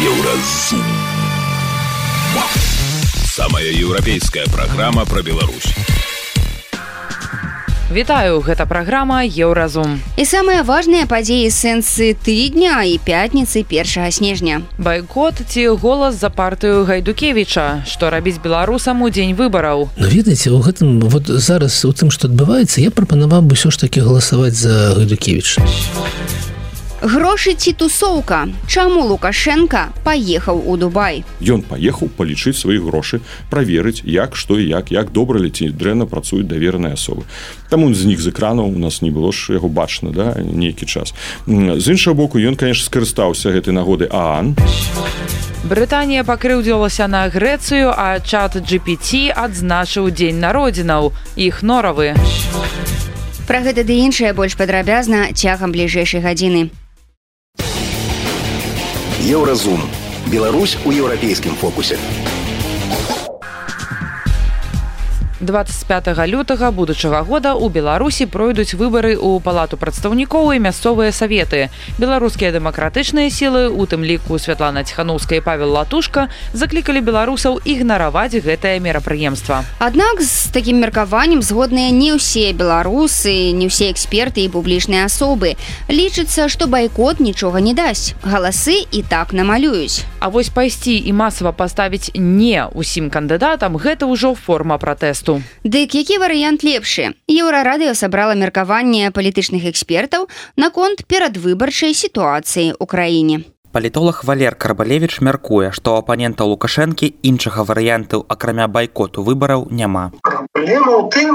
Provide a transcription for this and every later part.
Еўразум. Самая еўрапейская праграма пра Беларусь. Вітаю, гэта праграма Еўразум. І самыя важныя падзеі сэнсы тыдня і пятніцы першага снежня. Байкот ці голас за партыю Гайдукевіча, што рабіць беларусам у дзень выбараў. Ну ведаеце у гэтым вот зараз у тым што адбываецца я прапанаваў бы ўсё ж такі галасаваць за Гайдукевіча. Грошы ці тусоўка. Чаму Лукашенко паехаў у Дубай? Ён паехаў палічыць свае грошы, праверыць, як што і як, як добра ляці дрэнна працуюць давераныя асобы. Таму з них з экранаў у нас не было ж яго бачна да нейкі час. З іншага боку ён конечно скарыстаўся гэтай нагоды Аан. Брытанія пакрыўдзілася на Грэцыю, а чат GPT адзначыў дзень народзінаў, іх норавы. Пра гэта ды іншае больш падрабязна цягам бліжэйшай гадзіны. Еўразум. Беларусь у еўрапейскім фокусе. 25 лютага будучага года у беларусі пройдуць выбары ў палату прадстаўнікоў і мясцовыя саветы. Беларускія дэмакратычныя сілы у тым ліку святлана ціханаўская павел латушка заклікалі беларусаў ігнараваць гэтае мерапрыемства. Аднак з такім меркаваннем згодныя не ўсе беларусы не ўсе эксперты і публічныя асобы. Лічыцца што байкот нічога не дасць. Галасы і так намалююць. А вось пайсці і масава паставіць не ўсім кандыдатам гэта ўжо форма пратэсту факту. Дык які варыянт лепшы? Еўрарадыё сабрала меркаванне палітычных экспертаў наконт перадвыбарчай сітуацыі ў краіне. Палітолог Валер Карбалевич мяркуе, што апанента Лукашэнкі іншага варыянту акрамя байкоту выбараў няма. Праблема ў тым,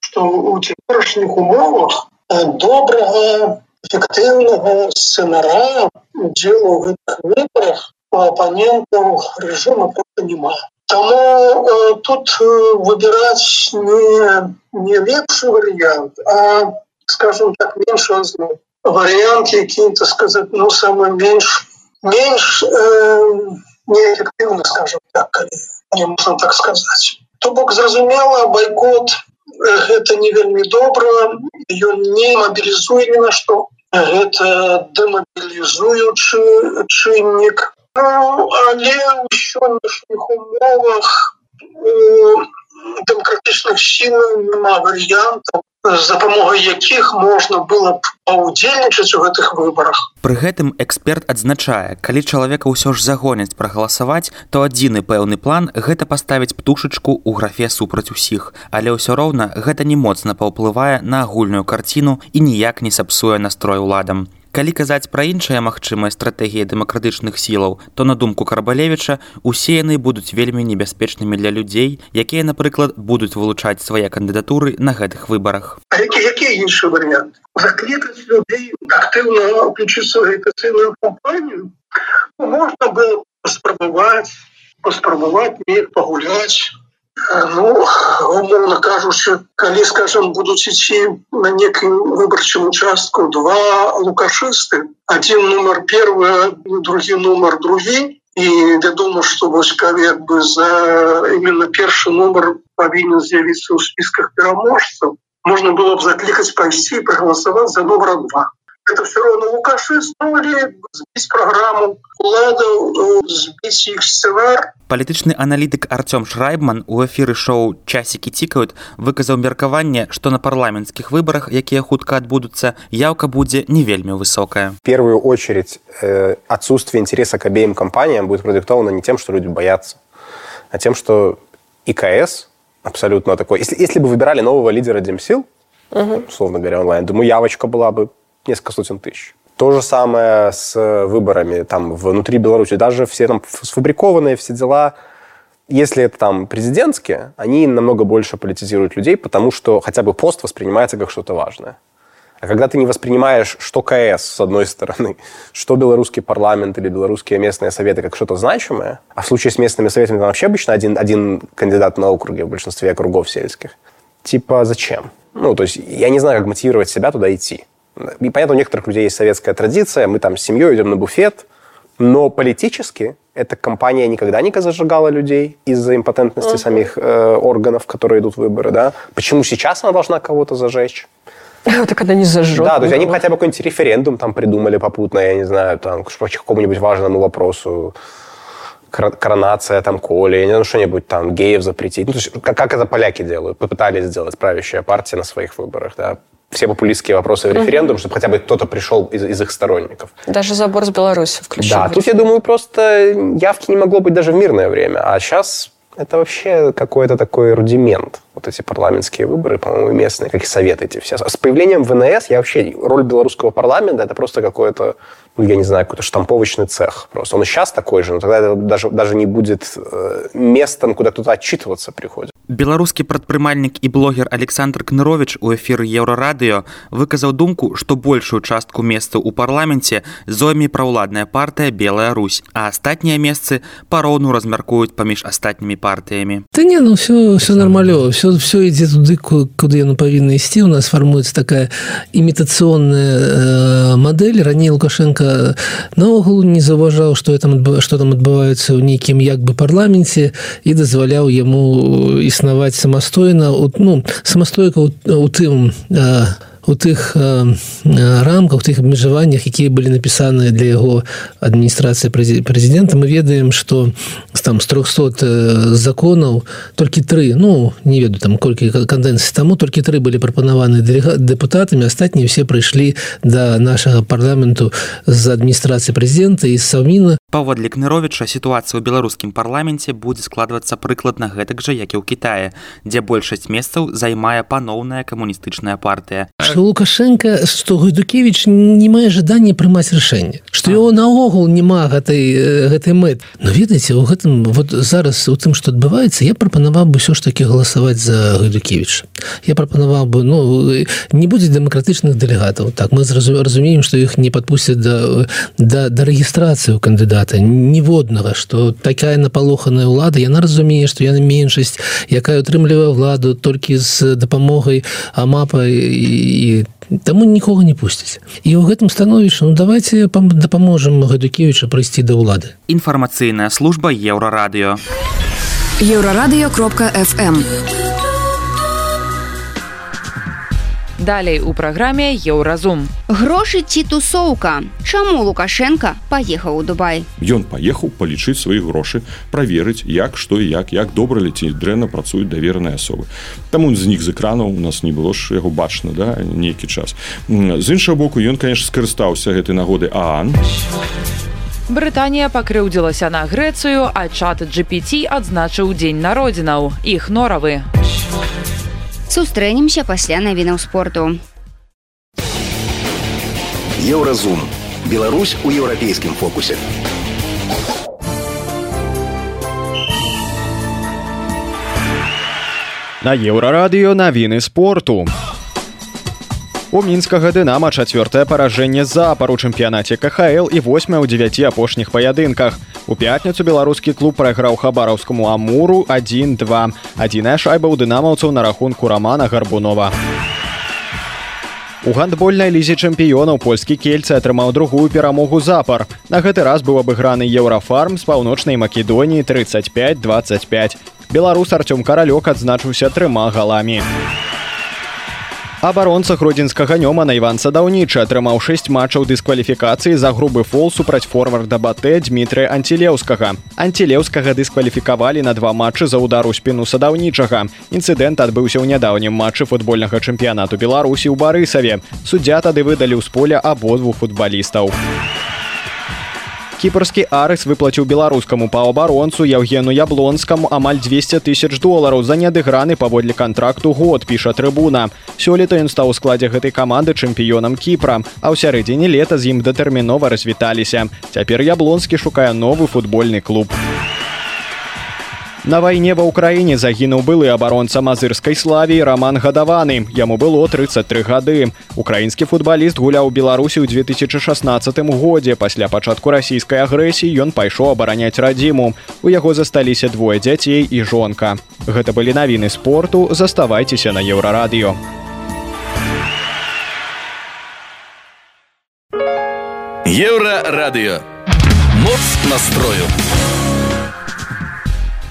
што ў цяперашніх умовах добрага эфектыўнага сцэнара удзелу ў гэтых выбарах у апанентаў рэжыма проста няма. Тому э, тут э, выбирать не, не лепший вариант, а, скажем так, меньше вариант, какие-то сказать, ну, самый меньше, меньше э, неэффективно, скажем так, не можно так сказать. То бок, зразумела, бойкот это не вельмі добра, ён не мобілізуе ні на што. Гэта дэмабілізуючы чыннік, але ў сённяшніх умовах дэмакратычных сілаў няма варыянтаў з дапамогай якіх можна было б паўдзельнічаць у гэтых выбарах. Пры гэтым эксперт адзначае, калі чалавека ўсё ж загоняць прагаласаваць, то адзіны пэўны план гэта паставіць птушачку ў графе супраць усіх, але ўсё роўна гэта не моцна паўплывае на агульную карціну і ніяк не сапсуе настрой уладам калі казаць пра іншыя магчымыя стратэгіі дэмакратычных сілаў то на думку карбалевіча усе яны будуць вельмі небяспечнымі для людзей якія напрыклад будуць вылучаць свае кандыдатуры на гэтых выбарах. Які іншы варыянт? Заклікаць людзей актыўна уключыцца агітацыйную кампанію можна было паспрабаваць паспрабаваць неяк пагуляць Ну умоўно кажучы калі скажем будуць ісці на некім выбарчым участку два лукашысты один нумар первый другі нумар другі і вядома что вось бы за именно першы нумар павінен з'явіцца ў спісках пераможцаў можна было б заклікаць пайсці прагаласаваць за нумар два это все равно лукаши снова сбить программу уладу сбить их сценар палітычны аналітык артём шрайбман у эфіры шоу часікі цікаюць выказаў меркаванне што на парламенцкіх выбарах якія хутка адбудуцца яўка будзе не вельмі высокая. Первую очередь э, отсутствие интереса к обеим компаниям будет продиктовано не тем что люди боятся а тем что икс абсолютно такой. Если, если бы выбирали нового лидера демсил uh-huh. условно говоря онлайн думаю явочка была бы несколько сотен тысяч. То же самое с выборами там внутри Беларуси. Даже все там сфабрикованные все дела, если это там президентские, они намного больше политизируют людей, потому что хотя бы пост воспринимается как что-то важное. А когда ты не воспринимаешь, что КС, с одной стороны, что белорусский парламент или белорусские местные советы как что-то значимое, а в случае с местными советами там вообще обычно один, один кандидат на округе в большинстве округов сельских. Типа зачем? Ну, то есть я не знаю, как мотивировать себя туда идти. И понятно, у некоторых людей есть советская традиция, мы там с семьей идем на буфет, но политически эта компания никогда не зажигала людей из-за импотентности uh-huh. самих э, органов, которые идут в выборы. Да? Почему сейчас она должна кого-то зажечь? Так это не зажжет. Да, то есть они хотя бы какой-нибудь референдум там придумали попутно, я не знаю, там, по какому-нибудь важному вопросу коронация там Коли, я не знаю, что-нибудь там, геев запретить. Ну, то есть, как, как это поляки делают, попытались сделать правящая партия на своих выборах, да, все популистские вопросы в референдум, угу. чтобы хотя бы кто-то пришел из, из их сторонников. Даже забор с Беларуси включили. Да, тут, я думаю, просто явки не могло быть даже в мирное время, а сейчас это вообще какой-то такой рудимент. Вот эти парламентские выборы, по-моему, местные, как и советы эти все. С появлением ВНС я вообще... Роль белорусского парламента – это просто какое-то я не знаю, какой-то штамповочный цех просто. Он и сейчас такой же, но тогда это даже, даже не будет э, местом, куда кто-то отчитываться приходит. Беларускі прадпрымальнік і блогер Александр Кнырович у эфіры еўрарадыё выказаў думку, што большую частку месцаў у парламенце зойме праўладная партыя белая Русь, а астатнія месцы пароўну размяркуюць паміж астатнімі партыямі. Ты не ну все все нормалё все все ідзе туды куды яно павінна ісці у нас фармуецца такая імітацыйная э, мадэль раней лукашенко наогул не заўважаў што там што там адбываецца ў нейкім як бы парламенце і дазваляў яму існаваць самастойна ну самастойка у тым у тых э, рамках тых абмежаваннях якія былі напісаныя для яго адміністрацыі прэзідэнта мы ведаем что там з 300 законаў толькі тры ну не веду там колькі кандэнцый таму толькі тры былі прапанаваны дэпутатамі астатнія все прыйшлі да нашага парламенту з адміністрацыі прэзідэнта і саўміна паводле кныровіча сітуацыя ў беларускім парламенце будзе складвацца прыкладна гэтак жа як і ў Кітае дзе большасць месцаў займае паноўная камуністычная партыя что лукашенко что гайдукевич не мае жадання прымаць рашэнне что его наогул няма гэтай гэтай мэт но ведаеце у гэтым вот зараз у тым что адбываецца я прапанаваў бы ўсё ж таки галасаваць за гайдукевич я прапанаваў бы ну не будзе дэмакратычных дэлегатаў. Так мы разумеем что іх не подпусцяць да да да рэгістрацыі у кандыдата ніводнага что такая напалоханая ўлада яна разумее что яна меншасць якая утрымлівае ладу толькі з дапамогай амапа і таму нікога не пусціць і ў гэтым становішча ну давайте дапаможам гадукевича прыйсці да ўлады. Інфармацыйная служба еўрарадыё. Еўрарадыё кропка фм Далей у праграме еўразум. Грошы ці тусоўка. Чаму Лукашенко паехаў у Дубай? Ён паехаў палічыць свае грошы, праверыць, як што і як, як добра ляці дрэнна працуюць давераныя асобы. Таму з них з экранаў у нас не было ж яго бачна да нейкі час. З іншага боку ён, конечно, скарыстаўся гэтай нагоды Аан. Брытанія пакрыўдзілася на Грэцыю, а чат GPT адзначыў дзень народзінаў. Іх норавы сустрэнемся пасля навінаў спорту. Еўразум. Беларусь у еўрапейскім фокусе. На еўрарадыё навіны спорту у мінскага дынама чацвёртае паражэнне запар у чэмпіянаце кхл і восьмя ў дзевяці апошніх паядынках. У пятніцу беларускі клуб прайграў хабараўскаму амуру 12 адзіная шайба ў дынамаўцаў на рахунку рамана гарбунова. У гандбольнай лізе чэмпіёнаў польскі кельцы атрымаў другую перамогу запар на гэты раз быў абыграны еўрафарм з паўночнай македоніі 35 25 беларус артём каралёк адзначыўся трыма галамі абаронца гродзенскага нёмана іван садаўнічы атрымаў 6 матчаў дыскваліфікацыі за грубы фол супраць форварда батэ дмітрыя антилеўскага антилеўскага дыскваліфікавалі на два матчы за удару спіну садаўнічага. Інцыдэнт адбыўся ў нядаўнім матчы футбольнага чэмпіянату беларусі ў барысаве. Суддзя тады выдалі ў з поля абодвух футбалістаў. у кіпрскі арыс выплаціў беларускаму паўабаронцу евгену яблонскаму амаль 200 тысяч долараў за неадыграны паводле контракту год піша трыбуна. Сёлета ён стаў у складзе гэтай каманды чэмпіёнам кіпра а ў сярэдзіне лета з ім датэрмінова развіталіся. Цяпер яблонскі шукае новы футбольны клуб. у На вайне ва ўкраіне загінуў былы абаронца мазырскай славі роман гадаваны. Яму было 33 гады. Украінскі футбаліст гуляў беларусі ў 2016 годзе. Пасля пачатку расійскай агрэсіі ён пайшоў абараняць радзіму. У яго засталіся двое дзяцей і жонка. Гэта былі навіны спорту. Заставайцеся на еўрарадыё. Еўра радыё моц настрою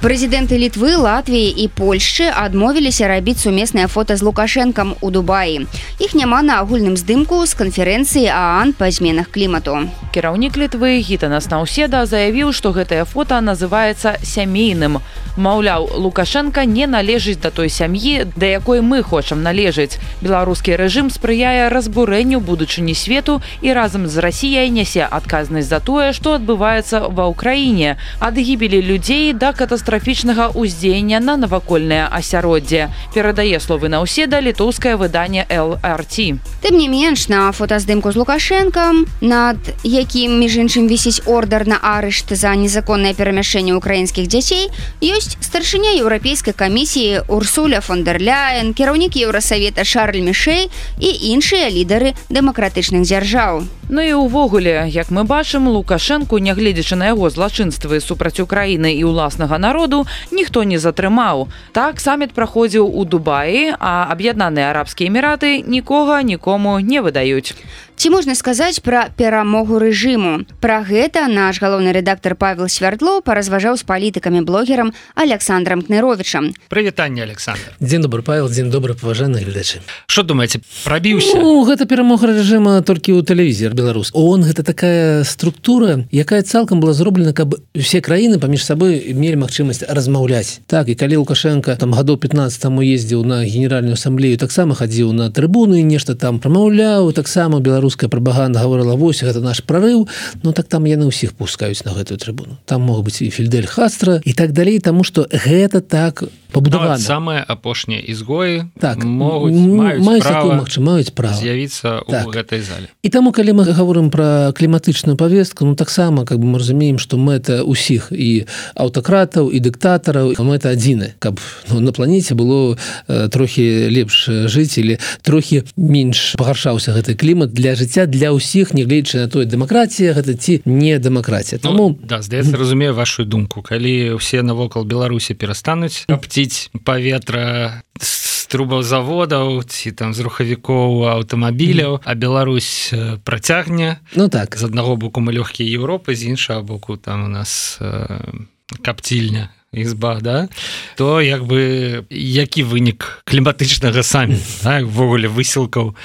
прэзідэнты літвы латвіі і польшчы адмовіліся рабіць сумеснае фото з лукашэнкам у дубаі іх няма на агульным здымку з канферэнцыі аан па зменах клімату кіраўнік літвы гітанас наўседа заявіў што гэтае фото называецца сямейным маўляў лукашенко не належыць да той сям'і да якой мы хочам належыць. Беларускі рэжым спрыяе разбурэнню будучыні свету і разам з расіяй нясе адказнасць за тое што адбываецца ва ўкраіне. Ад гібелі людзей да катастрофы катастрафічнага ўздзеяння на навакольнае асяроддзе перадае словы на ўседа літоўскае выданне лрт тым не менш на фотаздымку з лукашэнкам над якім між іншым вісіць ордар на арышт за незаконнае перамяшэнне украінскіх дзяцей ёсць старшыня еўрапейскай камісіі урсуля фондерляен кіраўнік еўрасавета шарль мішэй і іншыя лідары дэмакратычных дзяржаў Ну і ўвогуле як мы бачым лукашэнку нягледзячы на яго злачынствы супраць украіны і ўласнага народа народу ніхто не затрымаў. Так саміт праходзіў у Дубаі, а аб'яднаныя арабскія эміраты нікога нікому не выдаюць. Ці можна сказаць пра перамогу рэжыму. Пра гэта наш галоўны рэдактар Павел Свярдло паразважаў з палітыкамі блогерам Александром Кныровичам. Прывітанне Александр. Дзень добры Павел, дзень добры паважаны гледачы. Што думаеце, прабіўся? Ну, гэта перамога рэжыма толькі ў тэлевізір беларус. Он гэта такая структура, якая цалкам была зроблена, каб усе краіны паміж сабой мелі магчымасць размаўляць. Так і калі Лукашенко там гадоў 15 таму ездзіў на генеральную асамблею, таксама хадзіў на трыбуны і нешта там прамаўляў, таксама беларус беларуская прапаганда говорила вось гэта наш прорыв Ну так там яны ўсіх пускаюць на гэтую трыбуну. Там мог быть і фельдель хастра і так далей тому что гэта так побудавана самые апошнія ізгоі так могуць маюць права з'явіцца так. гэтай зале і таму калі мы говорим про кліматычную повестку ну таксама как бы мы разумеем что мэта усіх і аўтакратаў і дыктатараў мэта адзіны. Каб ну, на планете было э, трохі лепш жыць или трохі менш пагаршаўся гэты клімат для жыцця для ўсіх нягледзячы на тое дэмакратія гэта ці не дэмакратія. Таму ну, да, здаецца разумею вашу думку. Калі ўсе навокал беларусі перастануць апціць паветра з трубаў заводаў ці там з рухавікоў аўтамабіляў а Беларусь працягне. Ну так. З аднаго боку мы лёгкія Еўропы з іншага боку там у нас э, капцільня ізба да? То як бы які вынік кліматычнага самі ввогуле высілкаў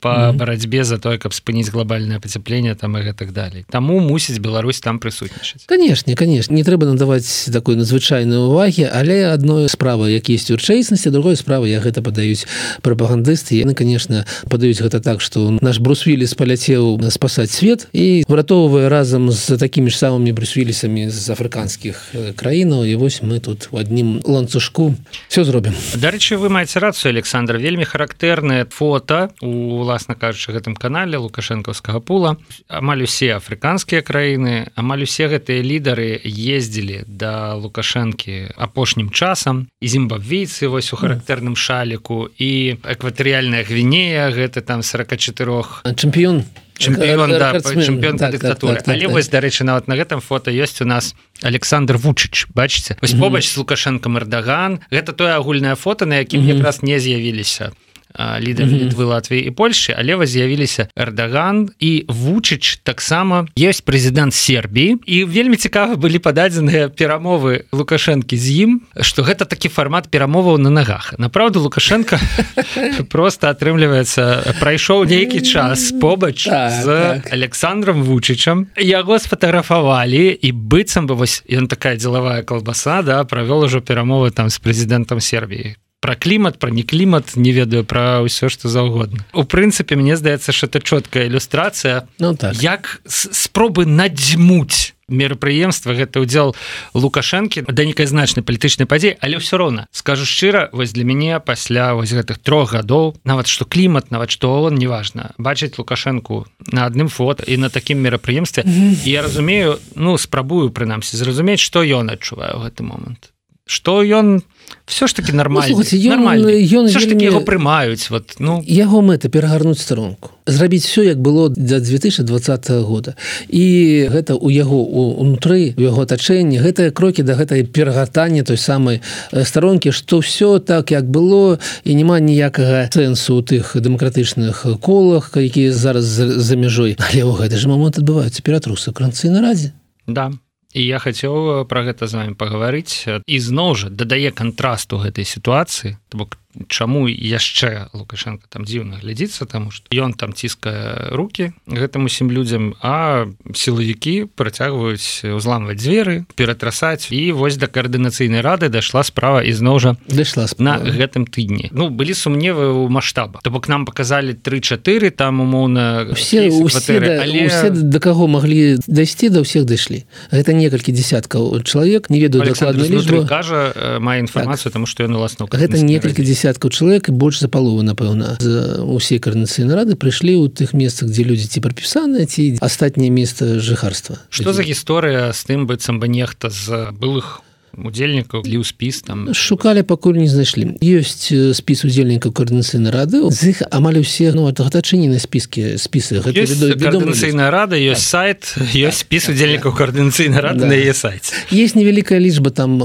по барацьбе за тое каб спыніць глобальное пацяпленне там і гэтак далей. Таму мусіць Беларусь там прысутнічаць. Канешне конечно не трэба надаваць такой надзвычайной увагі але адной справы як есть урчэйснасці другой справы я гэта падаюць прапагандысты. Яны конечно падаюць гэта так что наш брусвілі спаляцеў спасаць свет і выратоўвае разам з такімі ж самымі брусвілісамі з афрыканскіх краінаў і вось мы тут у адным ланцужку. Все зробім. Дарэчы вы маеце рацыю Александр. Вельмі характэрнае фото у уласна кажучы гэтым канале лукашэнкаўскага пула. Амаль усе афрыканскія краіны амаль усе гэтыя лідары ездзілі да лукашэнкі апошнім часам. І зімбабвейцы вось у характэрным шаліку і экватарыяльная гвінея гэта там 44 чэмпіён чэмпіён да, чэмпіён так, дыктатуры так, так, але так, вось дарэчы нават на гэтым фото ёсць у нас Александр вучыч бачыце вось побач з лукашенко мардаган гэта тое агульнае фото на якім якраз не з'явіліся лідар літвы Латвіі і Польшы але вас з'явіліся эрдаган і вучыч таксама ёсць прэзідэнт Сербіі і вельмі цікава былі пададзеныя перамовы лукашэнкі з ім што гэта такі фармат перамоваў на нагах. Направду лукашенко просто атрымліваецца прайшоў нейкі час побач так, з так. Александром вучычам. Яго сфотаграфавалі і быццам бы вось ён такая дзелавая калбаса да правёл ужо перамовы там з прэзідэнтам Сербіі про клімат про не клімат не ведаю про ўсё что заўгодна у прынцыпе мне здаецца что это чёткая ілюстрацыя ну, так. як спробы надзьмуць мерапрыемства гэта ўдзел лукашэнкі да нейкай значнай палітычнай падзеі але ўсё роўна скажу шчыра вось для мяне пасля вось гэтых трох гадоў нават што клімат нават што он неважна бачыць лукашэнку на адным фото і на такім мерапрыемстве mm -hmm. я разумею ну спрабую прынамсі зразумець што ён адчуваю гэты момант что ён все ж таки нормально ну, ён вельмі... его прымаюць вот ну. Яго мэта перагарнуць старонку. Зрабіць все як было для 2020 года. І гэта у яго унутры яго атачэнні. Гэтыя крокі да гэтай перагартання той самай старонкі что все так як было і няма ніякага сэнсу у тых дэмакратычных колах якія зараз за, за мяжой. Але ў гэты же момант адбываюцца ператрусы кранцы нарадзе. Да і я хацеў пра гэта з вами пагаварыць. Ізноў жа дадае кантрасту гэтай сітуацыі то бок чаму яшчэ лукашенко там дзіўна глядзіцца таму што ён там ціскае руки гэтым усім людзям а сілавікі працягваюць узламваць дзверы ператрасаць. І вось да каардынацыйнай рады дайшла справа ізноў жа дайшла на гэтым тыдні. Ну былі сумневы ў маштаба то бок нам показалі тры-чатыры там умоўна все усе, да, але... усе да каго маглі дайсці да ўсіх дайшлі. Гэта некалькі десяткаў чалавек не ведаю дакладна кажа мае інфармацыю так. тому што ён уласна гэта некалькі десят десяткаў чалавек і больш за палову напэўна з усе карнацыйнай рады прыйшлі ў тых месцах дзе людзі ці прапісаныя ці астатняе месца жыхарства что за гісторыя з тым быццам бы нехта з былых у удзельнікаў ліў спіс там. Шукалі пакуль не знайшлі ёсць спіс удзельнікаў коордынацыйнай рады з іх амаль усе ну адчынены спіскі спісы коордынацыйная рада ёсць сайт ёсць спіс удзельнікаў коордынацыйнай рады на яе сайт. Есть невялікая лічба там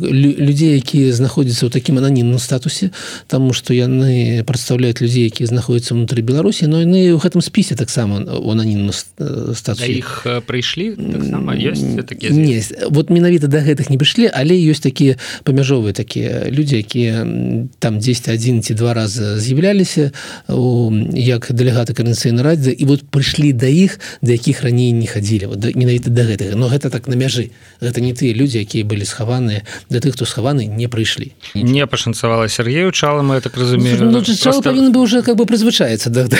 людзей якія знаходзяцца ў такім ананімным статусе тому что яны прадстаўляюць людзей якія знаходзяцца ўнутры беларусі но яны ў гэтым спісе таксама у ананімным статус іх прыйшлі ёсць вот менавіта да гэтых не прыйшлі але ёсць такія памяжовыя такія людзі якія там 10 один ці два раза з'яўляліся як дэлегаты карнацыйнай радзе і вот прыйшлі да іх да якіх раней не хадзілі вот, менавіта да гэтага. Но гэта так на мяжы. Гэта не тыя людзі якія былі схаваныя да тых хто схаваны не прыйшлі. Не пашанцавала Сергею чалам я так разумею. Ну, просто... павінен бы уже как бы прызвычаецца да, да,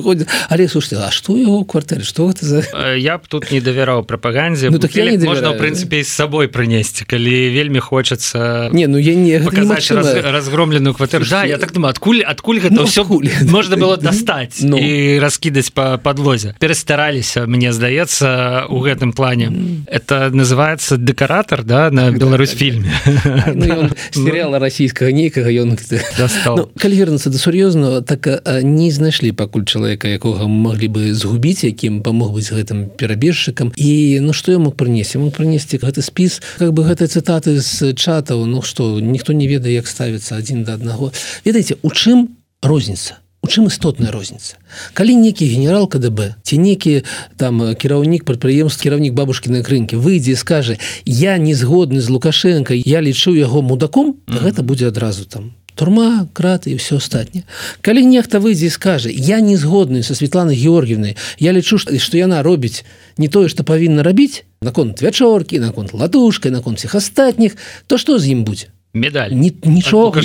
ходит але слушайте А что его кватэры что это за я б тут не давяраў прапагандзе ну, так можна в прынцыпе з сабой прынесці ёсць калі вельмі хочацца не ну я не раз, разгромленую кватэру. Да, я так думаю адкуль адкуль гэта ну, ўсё можна было дастаць ну. і раскідаць по подлозе перастараліся мне здаецца у гэтым плане. Это называется дэкаратор да на Беларусь фільме. Ну, серыяла расійскага нейкага ён ну, калі вернуцца да сур'ёзна так не знайшлі пакуль чалавека якога маглі бы згубіць якім памог быць гэтым перабежчыкам. І ну што я мог прынесці? Мог прынесці гэты спіс как бы гэтай цытаты з чатаў Ну што ніхто не ведае як ставіцца адзін да аднаго ведаеце у чым розніца? Чым істотная розніца? Калі некі генерал КДБ ці некі там кіраўнік прадпрыемств кіраўнік бабушкі на крынкі выйдзе скажа я не згодны з лукашенко я лічу яго мудаком mm -hmm. гэта будзе адразу там турма краты і все астатняе. Калі нехта выйдзе скажа я не згодны со Светланы Георгіевнай я лічу што яна робіць не тое што павінна рабіць наконт вячоркі наконт ладушкай наконт всех астатніх то што з ім будзе медаль. Нічога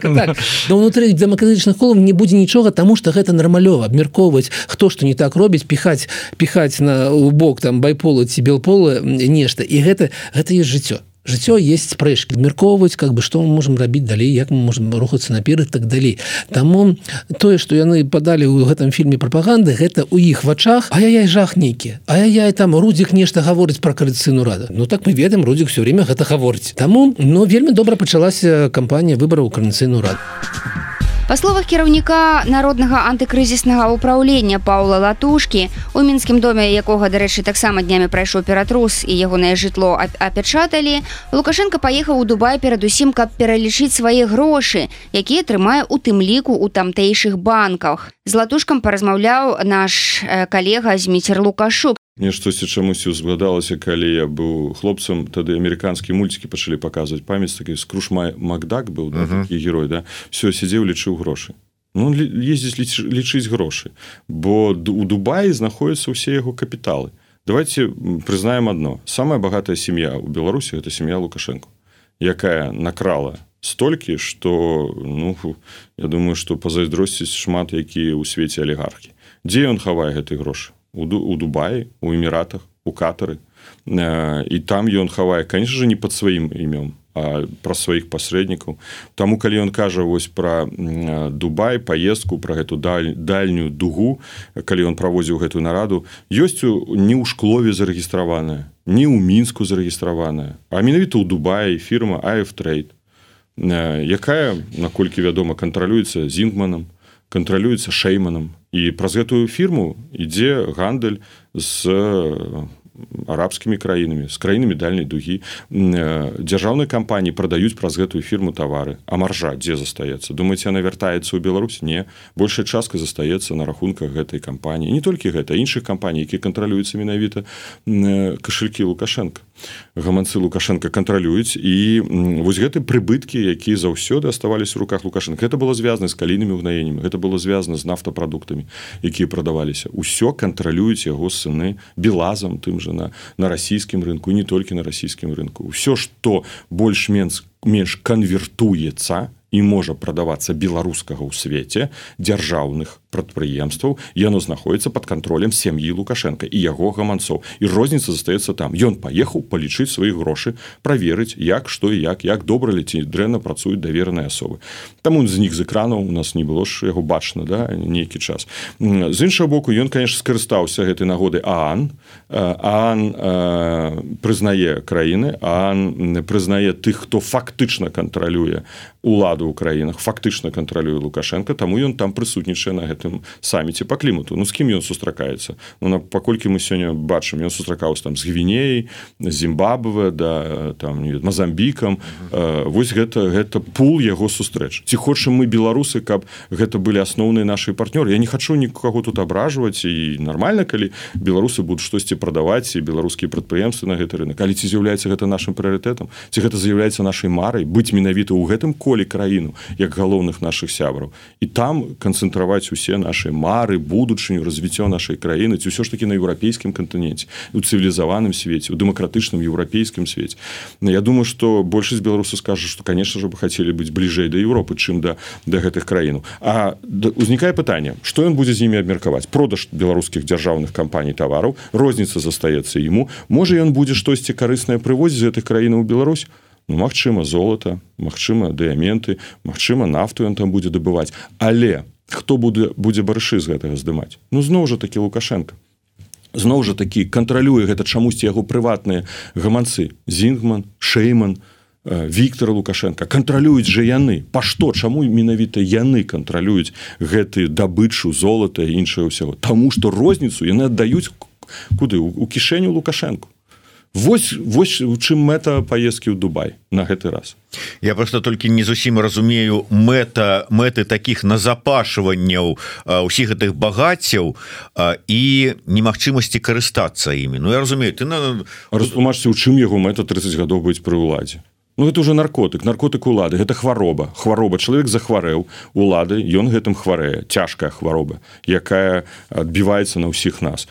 так. унутры дэмакратычных колаў не будзе нічога тому что гэта нармалёва абмяркоўваць хто што не так робіць піхаць піхаць на бок там байпола ці белпола нешта і гэта гэта есть жыццё жыццё есть спрэчкі абмяркоўваць как бы что мы можем рабіць далей як мы можем рухацца наперад так далей. Таму тое что яны падалі ў гэтым фільме прапаганды гэта у іх вачах а я жах нейкі. А я там рудзік нешта гаворыць про карыцыну рада. Ну так мы ведаем рудзік все время гэта гаворыць. Таму но вельмі добра пачалася кампанія выбараў карыцыйну рад а Па словах кіраўніка народнага антыкрызіснага ўпраўлення Паўла латушкі у мінскім доме якога дарэчы таксама днямі прайшоў ператрус і ягонае жытло апячаталі лукашенко паехаў у дубай перадусім каб пералічыць свае грошы якія трымае у тым ліку у тамтэйшых банках. З латушкам паразмаўляў наш калега зміцер лукашук мне штосьці чамусьці узгадалася калі я быў хлопцам тады амерыканскія мульцікі пачалі паказваць. Памяць такі скрушмай макдак быў да, uh -huh. герой да? Все сядзеў лічыў грошы. Ну ездзіць ліч, лічыць грошы. Бо у дубаі знаходзяцца ўсе яго капіталы. Давайте прызнаем одно самая багатая сям'я у беларусі гэта сям'я лукашенко якая накрала столькі что ну я думаю что пазайздросціць шмат якія ў свеце алігархі. Дзе ён хавае гэтай грошы у, у Дубаі у эміратах у катары. Э, і там ён хавае конечно же не под сваім імём пра сваіх пасрэднікаў Таму калі ён кажа вось пра Дубай паездку пра гэту даль, дальнюю дугу калі ён правозіў гэтую нараду ёсць не ў шклове зарэгістраваная не ў мінску зарэгістраваная а менавіта ў Дубаі фірма Афтрейд якая наколькі вядома кантралюецца зінгманам кантралюецца шэйманам і праз гэтую фірму ідзе гандаль з арабскімі краінамі з краінамі дальняй дугі. Дзяржаўнай кампаніі прадаюць праз гэтую фірму тавары. А маржа дзе застаецца? Думаце она вяртаецца ў Беларусь не. Большая частка застаецца на рахунках гэтай кампаніі. Не толькі гэта іншых кампаній які кантралююцца менавіта кашелькі лукашенко гаманцы лукашенко кантралююць і вось гэты прыбыткі якія заўсёды аставались у руках лукашенко это было звязана з калійнымі ўгнаеннямі гэта было звязана з нафтапрадуктамі якія прадаваліся. Ўсё кантралююць яго сыны белазам тым же на на расійскім рынку не толькі на расійскім рынку ўсё што больш-менш менш канвертуецца і можа прадавацца беларускага ў свеце дзяржаўных прадпрыемстваў яно знаходіцца под контролем сям'і лукашенко і яго гаманцоў. І розніца застаецца там. Ён паехаў палічыць свае грошы праверыць як што і як як добра ляці дрэнна працуюць давераныя асобы. Таму з них з экранаў у нас не было ж яго бачна да нейкі час. З іншага боку ён конечно скарыстаўся гэтай нагоды аан. Аан прызнае краіны аан прызнае тых хто фактычна кантралюе уладу ў краінах фактычна кантралюе лукашенко таму ён там прысутнічае на гэтым саміце по клімату ну з кім ён сустракаецца ну на паколькі мы сёння бачым ён сустракаўся там з гвінеей зімбабве да там мазамбікам э, вось гэта гэта пул яго сустрэч. Ці хочам мы беларусы каб гэта былі асноўныя наши партнёры? Я не хачу нікаго тут абражваць і нормально калі беларусы будуць штосьці прадаваць і беларускія прадпрыемствы на гэты рынок калі ці з'яўляецца гэта нашим прыярытэтам? Ці гэта з'яўляецца нашай марай? Быць менавіта ў гэтым ко коле краіну як галоўных наших сябраў. І там канцэнтраваць усе наши мары будучыню развіццё нашай краіны ці ўсё ж таки на еўрапейскім кантыненце у цывілізаваным свеце у дэмакратычным еўрапейскім свеце Я думаю что большасць беларусу скажа что конечно же бы хацелі быць бліжэй да Еўропы чым да да гэтых краінаў А узнікае пытанне что ён будзе з імі абмеркаваць продаж беларускіх дзяржаўных кампаній тавараў розніца застаецца ему. Можа ён будзе штосьці карыснае прывозіць гэтых краінаў Беларусь? Ну, Мачыма золата Мачыма дыяменты Мачыма нафту ён там будзе дабываць але хто будзе будзе барышы з гэтага здымаць? Ну зноў жа такі лукашенко. Зноў жа такі кантралюе гэта чамусьці яго прыватныя гаманцы. Зінгман шейман Віктора лукашенко. Кантралююць жа яны. Па што? Чаму менавіта яны кантралююць гэты дабычу золата іншае ўсяго? Таму што розніцу яны аддаюць куды? У кішэню лукашенко Вось вось у чым мэта паездкі ў Дубай на гэты раз. Я просто толькі не зусім разумею мэта мэты таких назапашванняў усіх гэтых багаццяў і немагчымасці карыстацца імі. Ну я разумею ты на растлумачце у чым яго мэта 30 гадоў быць пры ўладзе Ну, это уже наркотык наркотык улады гэта хвароба. Хвароба чалавек захварэў улады ён гэтым хварэе. Цяжкая хвароба якая адбіваецца на ўсіх нас.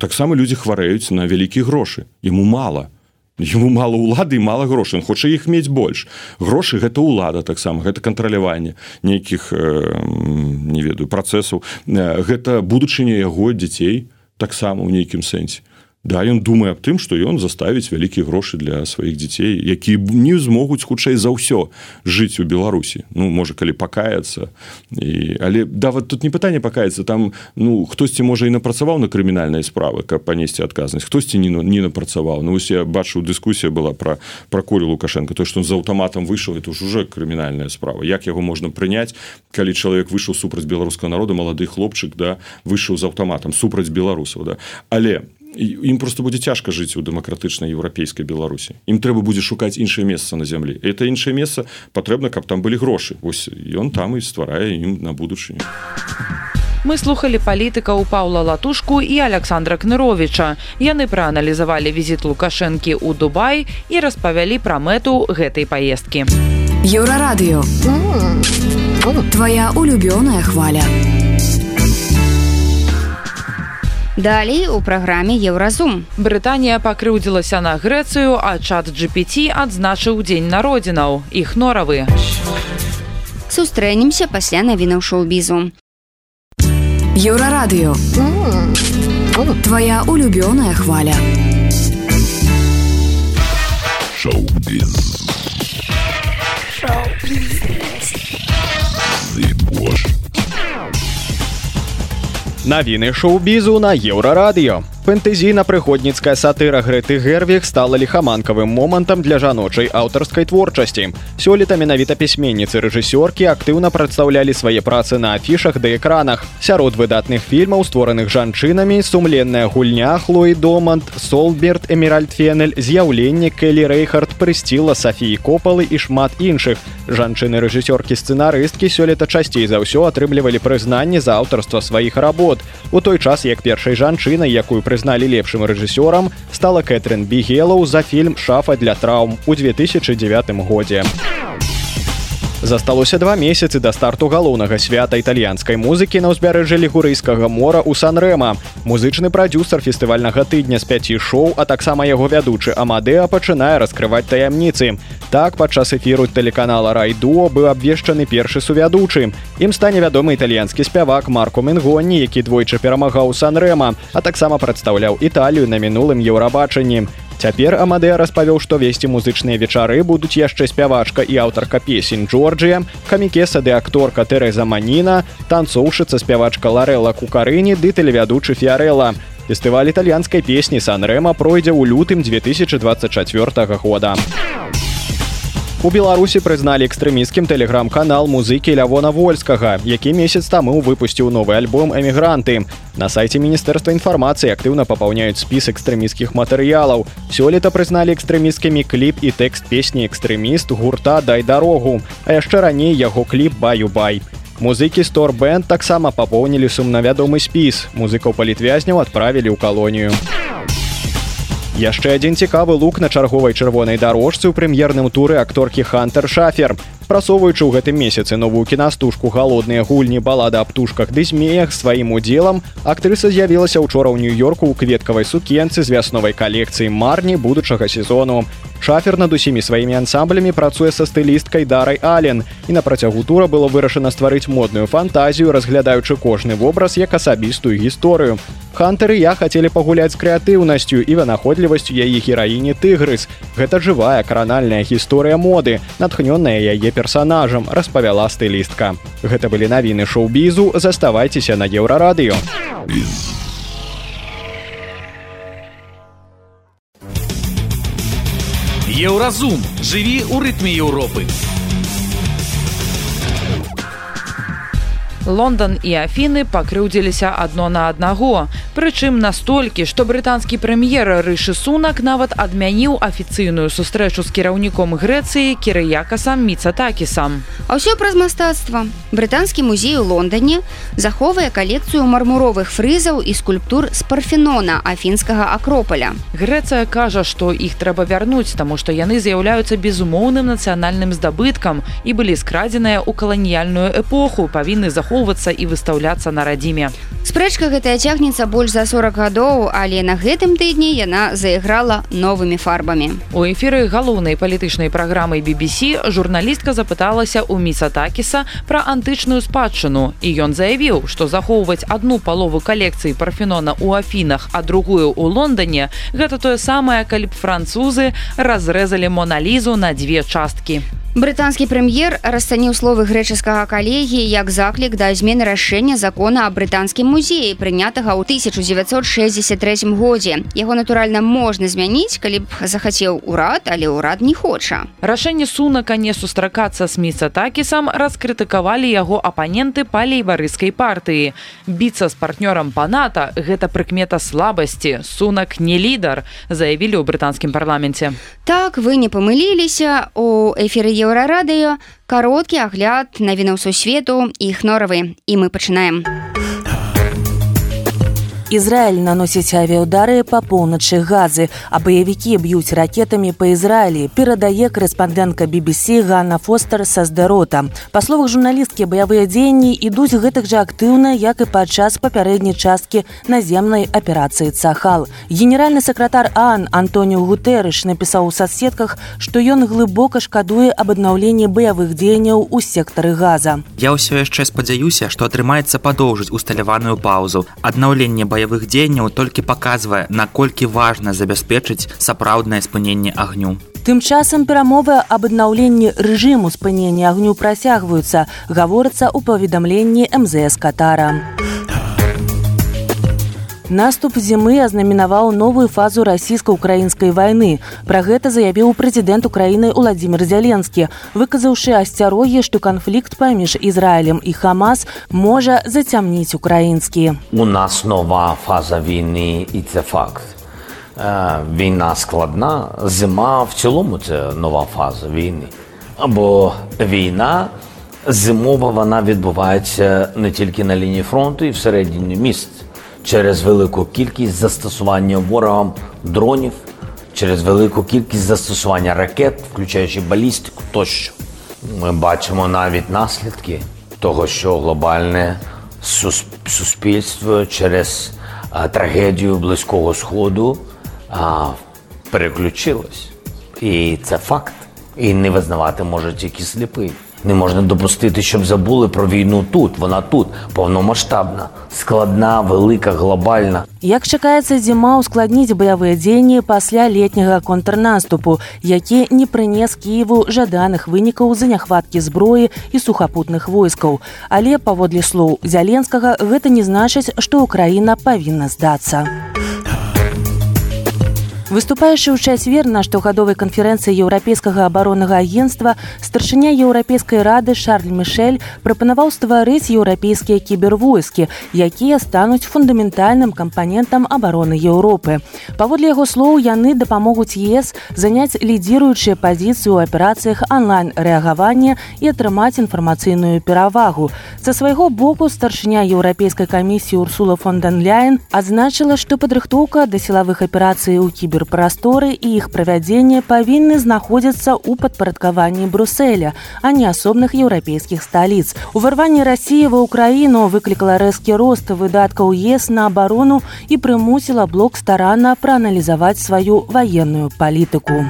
Таксама людзі хварэюць на вялікія грошы. Ему мало ему мало улады мало грошай. Хоча іх мець больш. Грошы гэта ўлада таксама гэта кантраляванне нейкіх э, не ведаю працэсаў. Гэта будучыня яго дзяцей таксама ў нейкім сэнсе Да, ён думае аб тым, што ён заставіць вялікія грошы для сваіх дзяцей, якія не змогуць хутчэй за ўсё жыць у Беларусі. Ну можа, калі пакаяцца. І... Але да вот тут не пытанне пакаецца там ну, хтосьці можа і напрацаваў на крымінальныя справы, каб панесці адказнасць, хтосьці не, не напрацаваў. Ну вось я бачу дыскусія была пра колю лукашенко, то што з аўтаматам выйшаў это ж уже крымінальная справа. Як яго можна прыняць, калі чалавек выйшаў супраць беларускага народа, малады хлопчык да выйшаў з аўтаматам супраць беларусаў. Да. Але ім просто будзе цяжка жыць у дэмакратычнай еўрапейскай беларусі ім трэба будзе шукаць іншае месца на зямлі это іншае месца патрэбна каб там былі грошы ось ён там і стварае ім на будучыню мы слухали палітыкаў паўла латушку і александра кныровича яны прааналізавалі візіт лукашэнкі ў дубай і распавялі пра мэту гэтай паездкі. Еўрарадыё. Твоя улюбёная хваля Далей у праграме Еўразум. Брытанія пакрыўдзілася на Грэцыю, а чат GPT адзначыў дзень народзінаў, іх норавы. Сустрэнемся пасля навінаў шоу-бізу. Еўрарадыё. Твая улюбёная хваля. Шоу-біз. Шоу-біз. Навіны шоу-бізу на еўрарадыё. Фэнтэзійна-прыгодніцкая сатыра Грэты Гервіх стала ліхаманкавым момантам для жаночай аўтарскай творчасці. Сёлета менавіта пісьменніцы рэжысёркі актыўна прадстаўлялі свае працы на афішах да экранах. Сярод выдатных фільмаў, створаных жанчынамі, сумленная гульня Хлоі Домант, Солберт, Эміральд Фенель, з'яўленне Келі Рэйхард прысціла Сафіі Копалы і шмат іншых. Жанчыны рэжысёркі сцэнарысткі сёлета часцей за ўсё атрымлівалі прызнанне за аўтарства сваіх работ. У той час як першай жанчынай, якую пры прызналі лепшым рэжысёрам стала Кэтрин Бігелаў за фільм шафа для траўм у 2009 годзе. Засталося два месяцы да старту галоўнага свята італьянскай музыкі на ўзбярэжжа лігурыйскага мора ў Сан-рэма. Музычны прадюсар фестывальнага тыдня з пяці шоу, а таксама яго вядучы Амадэа пачынае раскрываць таямніцы. Так падчас эфіру тэлеканала Райдуо быў абвешчаны першы сувядучы. Ім стане вядомы італьянскі спявак Марку Менгоні, які двойчы перамагаў Сан-рэма, а таксама прадстаўляў Італію на мінулым еўрабачанні. Цяпер Амадэ распавёў, што весці музычныя вечары будуць яшчэ спявачка і аўтарка песень Джорджія, камікеса ды акторка Тэрэза Маніна, танцоўшыца спявачка Ларэла Кукарыні ды тэлевядучы Фіарэла. Фестываль італьянскай песні Сан-рэма пройдзе ў лютым 2024 года. У беларусі прызналі экстрэміскім тэлеграм-канал музыкі лявона вольскага які месяц таму выпусціў новы альбом эмігранты на сайце міністэрства інфармацыі актыўна папаўняюць спіс экстрэміскіх матэрыялаў. Сёлета прызналі экстрэміскімі кліп і тэкст песні экстрэміст гурта дай дарогу а яшчэ раней яго кліп баю-бай музыкі сторбэнд таксама папоўнілі сумнавядомы спіс. Музыкаў палітвязняў адправілі ў калонію яшчэ адзін цікавы лук на чарговай чырвонай дарожцы ў прэм'ерным туры акторкі хантер шафер прасоўваючы ў гэтым месяцы новую кінастужку галодныя гульні. Балада аб птушках ды змеях сваім удзелам актрыса з'явілася учора ў нью-йорку ў кветкавай сукенцы з вясновай калекцыі марні будучага сезону шафер над усімі сваімі ансамблямі працуе са стылісткай дарай ален і на працягу тура было вырашана стварыць модную фантазію разглядаючы кожны вобраз як асабістую гісторыю. Хантары я хацелі пагуляць з крэатыўнасцю і вынаходлівасцю яе гераіне тыгрыс. Гэта жывая кранальная гісторыя моды натхнённая яе персонажам распавяла стылістка. Гэта былі навіны шоу-бізу заставайцеся на еўрарадыё. Еўразум. Жыві ў рытме Еўропы Лондон і Афіны пакрыўдзіліся адно на аднаго. Прычым настолькі, што брытанскі прэм'ер рышы сунак нават адмяніў афіцыйную сустрэчу з кіраўніком Грэцыі кірыякасам міцатакісам. А ўсё праз мастацтва. Брытанскі музей у Лондоне захоўвае калекцыю мармуровых фрызаў і скульптур з парфенона афінскага акропаля. Грэцыя кажа, што іх трэба вярнуць, таму што яны з'яўляюцца безумоўным нацыянальным здабыткам і былі скрадзеныя ў каланіяльную эпоху, павінны захоўваць захоўвацца і выстаўляцца на радзіме. Спрэчка гэтая цягнецца больш за 40 гадоў, але на гэтым тыдні яна заіграла новымі фарбамі. У эфіры галоўнай палітычнай праграмы BBC журналістка запыталася ў міцатакіса пра антычную спадчыну і ён заявіў, што захоўваць одну палову калекцыі парфенона ў афінах, а другую ў Лондоне гэта тое самае, калі б французы разрэзалі моналізу на дзве часткі. Брытанскі прэм'ер расцаніў словы грэчаскага калегі як заклік да змены рашэння закона аб брытанскім музеі прынятага ў 1963 годзе. Яго натуральна можна змяніць, калі б захацеў урад, але ўрад не хоча. Рашэнне сунака не сустракацца з міца такісам раскрытыкавалі яго апаненты па лейбарыскай партыі. Біцца з партнёрам паната гэта прыкмета слабасці. Сунак не лідар, заявілі ў брытанскім парламенце. Так вы не памыліліся у эфіры еўрарадыё кароткі агляд навінаў сусвету іх норавы і мы пачынаем. Ізраіль наносіць авіаудары па поўначы газы, а баевікі б'юць ракетамі па Ізраілі, перадае корэспандэнтка BBC Ганна Фостер са здарота. Па словах журналісткі баявыя дзеянні ідуць гэтак жа актыўна, як і падчас папярэдняй часткі наземнай аперацыі Цахал. Генеральны сакратар Ан Антоніо Гутэрыш напісаў у соцсетках, што ён глыбока шкадуе аб аднаўленні баявых дзеянняў у сектары газа. Я ўсё яшчэ спадзяюся, што атрымаецца падоўжыць усталяваную паузу. Аднаўленне баявых дзеянняў толькі паказвае наколькі важна забяспечыць сапраўднае спыненне агню. Тым часам перамовы аб аднаўленні рэжыму спынення агню працягваюцца гаворыцца ў паведамленні мзс катара Наступ зімы азнаменаваў новую фазу расійска-украінскай вайны. Пра гэта заявіў прэзідэнт Украіны Владзімир Зяленскі, выказаўшы асцярогі, што канфлікт паміж Ізраілем і Хамас можа зацямніць украінскі. У нас нова фаза війны і це факт. Війна складна, зима в цілому це нова фаза війни. Або війна зимова вона відбувається не тільки на лінії фронту і всередині міст через велику кількість застосування ворогам дронів, через велику кількість застосування ракет, включаючи балістику тощо. Ми бачимо навіть наслідки того, що глобальне суспільство через трагедію Близького Сходу переключилось. І це факт. І не визнавати може тільки сліпий. Не можна допустити, щоб забули про війну тут. Вона тут повномасштабна, складна, велика, глобальна. Як чакаецца зіма ускладніць баявыя дзеянні пасля летняга контрнаступу, які не прынес Кіеву жаданых вынікаў заняхваткі зброі і сухапутных войскаў. Але паводле слоў зяленскага гэта не значыць, што ўкраіна павінна здацца. Выступаючы ў чацвер на штогадовай канферэнцыі еўрапейскага абароннага агенства старшыня еўрапейскай рады Шарль Мішель прапанаваў стварыць еўрапейскія кібервойскі, якія стануць фундаментальным кампанентам абароны Еўропы. Паводле яго слоў яны дапамогуць ЕС заняць лідзіруючыя пазіцыю ў аперацыях онлайн-рэагавання і атрымаць інфармацыйную перавагу. Са свайго боку старшыня еўрапейскай камісіі Урсула фонданляйн адзначыла, што падрыхтоўка да сілавых аперацый у кібер прасторы і іх правядзенне павінны знаходзіцца ў падпарадкаванні бруселя а не асобных еўрапейскіх сталіц уварванне рассіі ва ўкраіну выклікала рэзкі рост выдаткаў ес на абарону і прымусіла блок старанна прааналізаваць сваю ваенную палітыку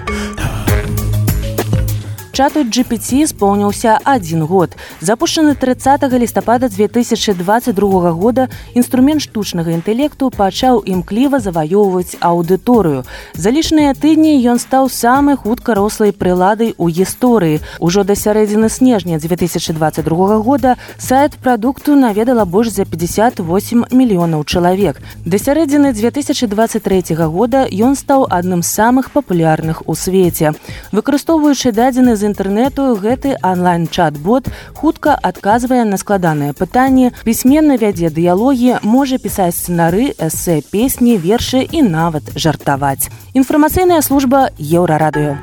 чату GPT споўніўся адзін год. Запушчаны 30 лістапада 2022 года інструмент штучнага інтэлекту пачаў імкліва заваёўваць аўдыторыю. За лічныя тыдні ён стаў самай хутка рослай прыладай у гісторыі. Ужо да сярэдзіны снежня 2022 года сайт прадукту наведала больш за 58 мільёнаў чалавек. Да сярэдзіны 2023 года ён стаў адным з самых папулярных у свеце. Выкарыстоўваючы дадзены з інтэрнэту гэты онлайн-чат-бот хутка адказвае на складаныя пытанні, пісьменна вядзе дыялогі, можа пісаць сцэнары, эсэ, песні, вершы і нават жартаваць. Інфармацыйная служба еўрарадыё.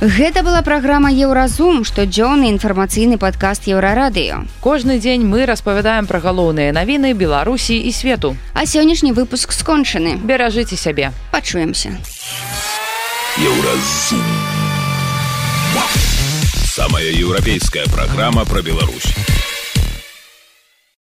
Гэта была праграма Еўразум, штодзённы інфармацыйны падкаст еўрарадыё. Кожны дзень мы распавядаем пра галоўныя навіны Беларусі і свету. А сённяшні выпуск скончаны. Беражыце сябе. Пачуемся. Еўразум. Самая еўрапейская праграма пра Беларусь.